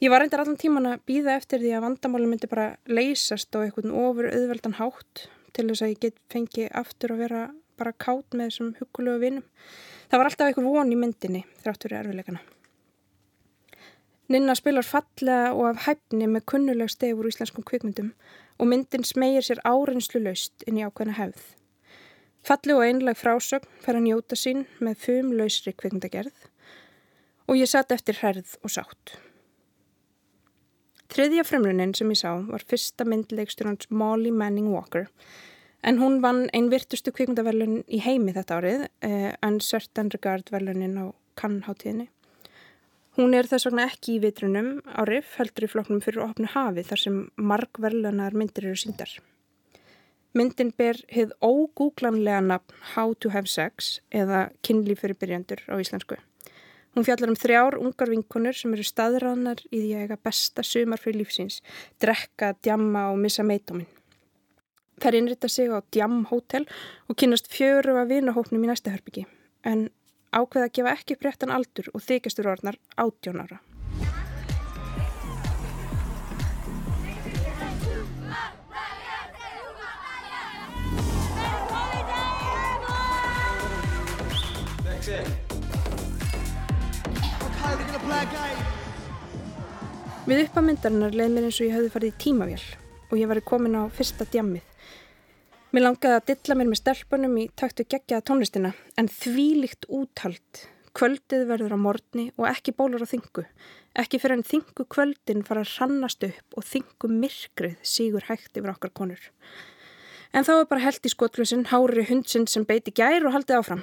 Ég var reyndar allan tíman að býða eftir því að vandamáli myndi bara leysast á eitthvað ofur auðveldan hátt til þess að ég get fengi aftur að vera bara kátt með þessum hugulegu vinum. Það var alltaf eitthvað von í myndinni þrátt fyrir erfiðleikana. Ninna spilar fallega og af hæfni með kunnuleg stefur í íslenskum kvikmyndum og myndin smegir sér áreinslu laust inn í ákveðna hefð. Falli og einleg frásögn fer að njóta sín með fum lausri kvikmyndagerð og ég satt eftir hærð og sátt. Þriðja frumlunin sem ég sá var fyrsta myndleiksturans Molly Manning Walker en hún vann einn virtustu kvikmyndaverlun í heimi þetta árið eh, en Certain Regard verlunin á kannháttíðinni. Hún er þess vegna ekki í vitrunum á riff heldur í floknum fyrir opnu hafi þar sem marg verlunar myndir eru síndar. Myndin ber hið ógúglanlega nafn How to have sex eða kynlíf fyrir byrjandur á íslensku. Hún fjallar um þrjár ungar vinkonur sem eru staðræðnar í því að eiga besta sumar fyrir lífsins, drekka, djamma og missa meitóminn. Þær innrita sig á Djam Hotel og kynast fjöru að vinahópnum í næsta hörbyggi en ákveða að gefa ekki brettan aldur og þykjastur orðnar átjón ára. Við uppamyndarinnar leið mér eins og ég höfði farið í tímavél og ég var komin á fyrsta djammið. Mér langaði að dilla mér með stelpunum í taktu gegjaða tónlistina en þvílikt úthald. Kvöldið verður á morgni og ekki bólur á þingu. Ekki fyrir en þingu kvöldin fara að rannast upp og þingu myrkrið sígur hægt yfir okkar konur. En þá er bara held í skotlusin hári hundsinn sem beiti gær og haldið áfram.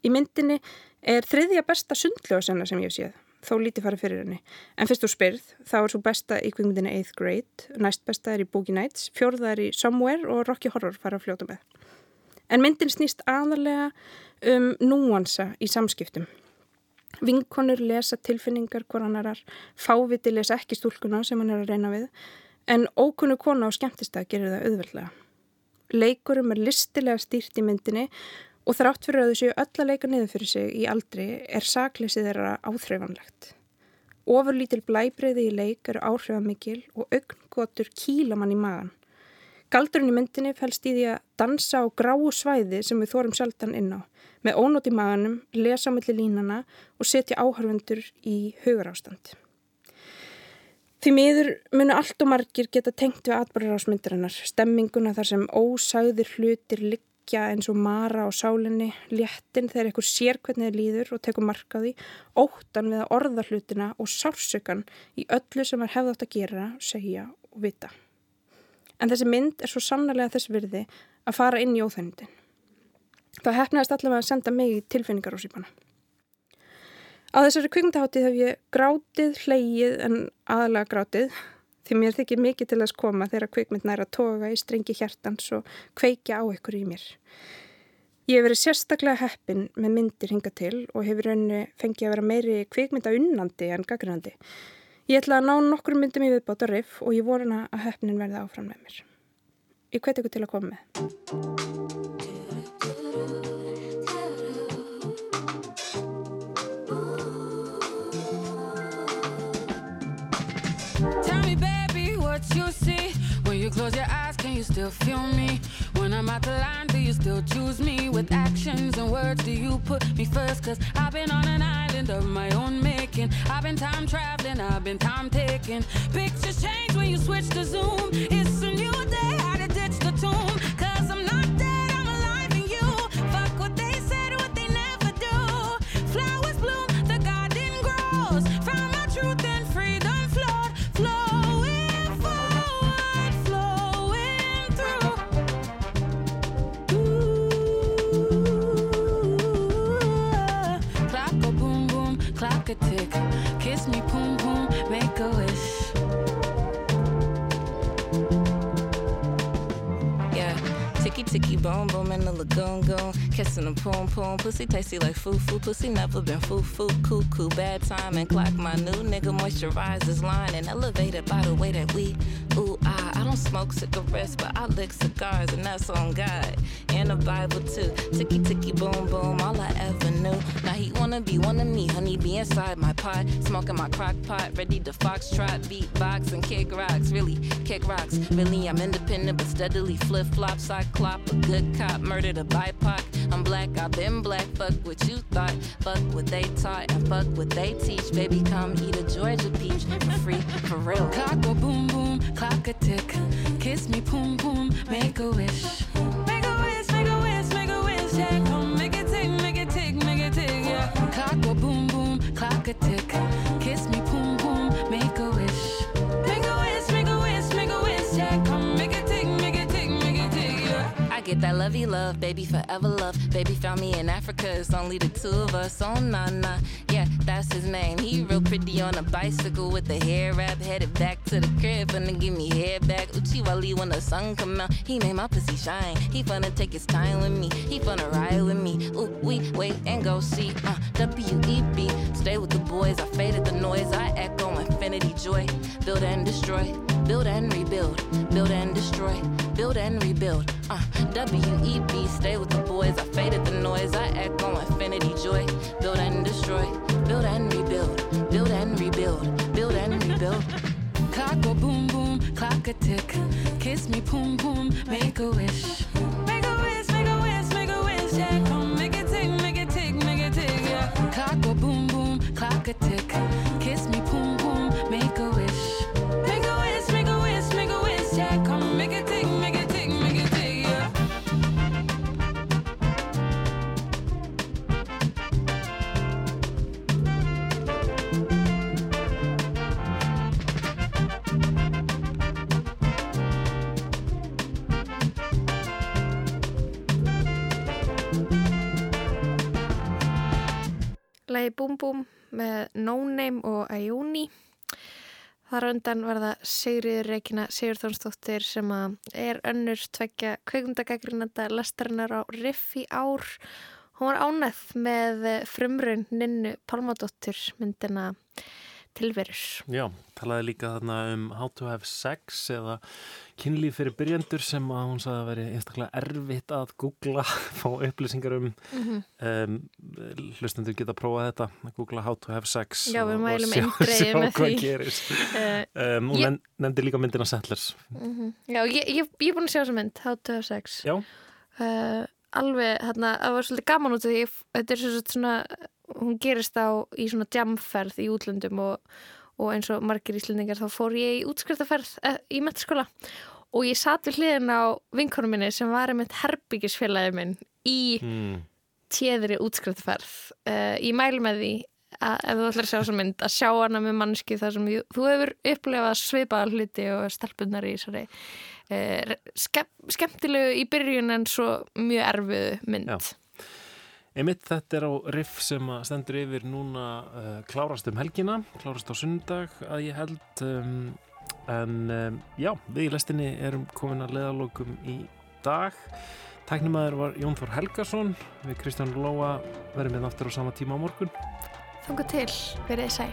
Í myndinni er þriðja besta sundljóðsenna sem ég séð þó lítið fara fyrir henni. En fyrst þú spyrð, þá er svo besta í kvikmyndinu 8th grade, næst besta er í Boogie Nights, fjórða er í Somewhere og Rocky Horror fara að fljóta með. En myndin snýst aðalega um núansa í samskiptum. Vinkonur lesa tilfinningar hvoranarar, fáviti lesa ekki stúlkuna sem hann er að reyna við, en ókunnu kona á skemmtistað gerir það auðveldlega. Leikurum er listilega stýrt í myndinni og þrátt fyrir að þau séu öll að leika niður fyrir sig í aldri er sakleysið þeirra áþreifanlegt. Ofurlítil blæbreyði í leik eru áhrifamikil og augngótur kýla mann í magan. Galdurinn í myndinni fælst í því að dansa á gráu svæði sem við þórum sjaldan inn á, með ónót í maganum, lesa á milli línana og setja áhörfundur í hugarástand. Því miður munu allt og margir geta tengt við atbærarásmyndarinnar, stemminguna þar sem ósagðir hlutir ligg liggja eins og mara á sálinni, léttin þegar einhver sér hvernig þið líður og tekur markaði, óttan við að orða hlutina og sársökan í öllu sem er hefðátt að gera, segja og vita. En þessi mynd er svo sannlega þess virði að fara inn í óþænindin. Það hefnaðist allavega að senda mig í tilfinningar á sípana. Á þessari kvikmyndaháttið hef ég grátið, hleyið en aðalega grátið Því mér þykir mikið til að koma þegar kvikmynd næra toga í strengi hjartans og kveikja á ykkur í mér. Ég hef verið sérstaklega heppin með myndir hinga til og hefur raunni fengið að vera meiri kvikmynda unnandi en gaggrandi. Ég ætla að ná nokkur myndum í viðbáta riff og ég voru hana að heppnin verði áfram með mér. Ég hveti ykkur til að koma með. You see. When you close your eyes can you still feel me? When i'm out the line do you still choose me? With actions and words do you put me first? Cause i've been on an island of my own making. I've been time traveling i've been time taking. Pictures change when you switch to zoom. It's a new day how to ditch the tomb a tick. Kiss me boom boom make a wish. Yeah, ticky ticky boom boom in the lagoon goon, kissing the poom poom, pussy tasty like foo foo, pussy never been foo foo, cuckoo, bad time and clock my new nigga. Moisturizes line and elevated by the way that we ooh. I don't smoke cigarettes, but I lick cigars and that's on God and the Bible too. Ticky ticky boom boom, all I ever knew. Now he wanna be one of me, honey, be inside my pot, smoking my crock pot, ready to foxtrot, beatbox and kick rocks. Really kick rocks. Really, I'm independent but steadily flip flop sock clop, a good cop, murdered a BIPOC. I'm black, I've been black, fuck what you thought, fuck what they taught, and fuck what they teach. Baby, come eat a Georgia peach for free, for real. Clock go boom boom, clock a tick. Kiss me, boom boom, make a wish. Make a wish, make a wish, make a wish. Yeah, come make it tick, make it tick, make it tick. Yeah. Clock go boom boom, clock a tick. Get that lovey love, baby, forever love. Baby found me in Africa, it's only the two of us. Oh, nah, nah, yeah, that's his name. He real pretty on a bicycle with the hair wrap, headed back to the crib, finna give me hair back. Uchiwali when the sun come out, he made my pussy shine. He finna take his time with me, he finna ride with me. Ooh, we wait and go see, uh, W-E-B. Stay with the boys, I faded the noise, I echo infinity joy. Build and destroy, build and rebuild, build and destroy, build and rebuild. Uh, W-E-B, stay with the boys, I faded the noise, I echo infinity joy. Build and destroy, build and rebuild, build and rebuild, build and rebuild. Clock go boom boom, clock a tick. Kiss me, boom boom, make a wish. Make a wish, make a wish, make a wish. Yeah, come make it tick, make it tick, make it tick. Yeah. Clock go boom boom, clock a tick. Lagi Búm Búm með No Name og Ayuni. Þar undan var það Sigriður Reykjana Sigurþónsdóttir sem er önnur tveggja kveikundagagrinanda lestarinnar á Riff í ár. Hún var ánæð með frumrun Ninnu Pálmadóttir myndina tilverur. Já, talaði líka þarna um How to have sex eða kynlíf fyrir byrjandur sem að hún sagði að veri einstaklega erfitt að googla, fá upplýsingar um Mhm. um, hlustendur geta að prófa þetta að googla How to have sex Já, og- og sjá- sjá hvað gerist um, Hún ég- nefndi líka myndina Settlers Mhm. Já, ég, ég, ég er búin að sjá þessa mynd, How to have sex. Já. Uh, alveg, hérna, það var svolítið gaman út af því, þetta er svo svona, hún gerist á í svona jamferð í útlöndum og, og eins og margir íslendingar þá fór ég í útskriftaferð uh, í metaskóla og ég satt við hliðin á vinkonum minni sem var einmitt herbyggisfélagið minn í mm. téðri útskriftaferð. Uh, ég mælu með því að ef þú ætlar að sjá þessa mynd að sjá hana með mannski þar sem þú, hefur upplefað svipaða hluti og stelpunar í þessari uh, skemm, skemmtilegu í byrjun en svo mjög erfiðu mynd. Já. Einmitt þetta er á riff sem stendur yfir núna uh, klárast um helgina, klárast á sundag að ég held um, en um, já, við í lestinni erum komin að leðalokum í dag Tæknimaður var Jón Þór Helgason við Kristján Lóa verðum við aftur á sama tíma á morgun Þanga til, verið sæl.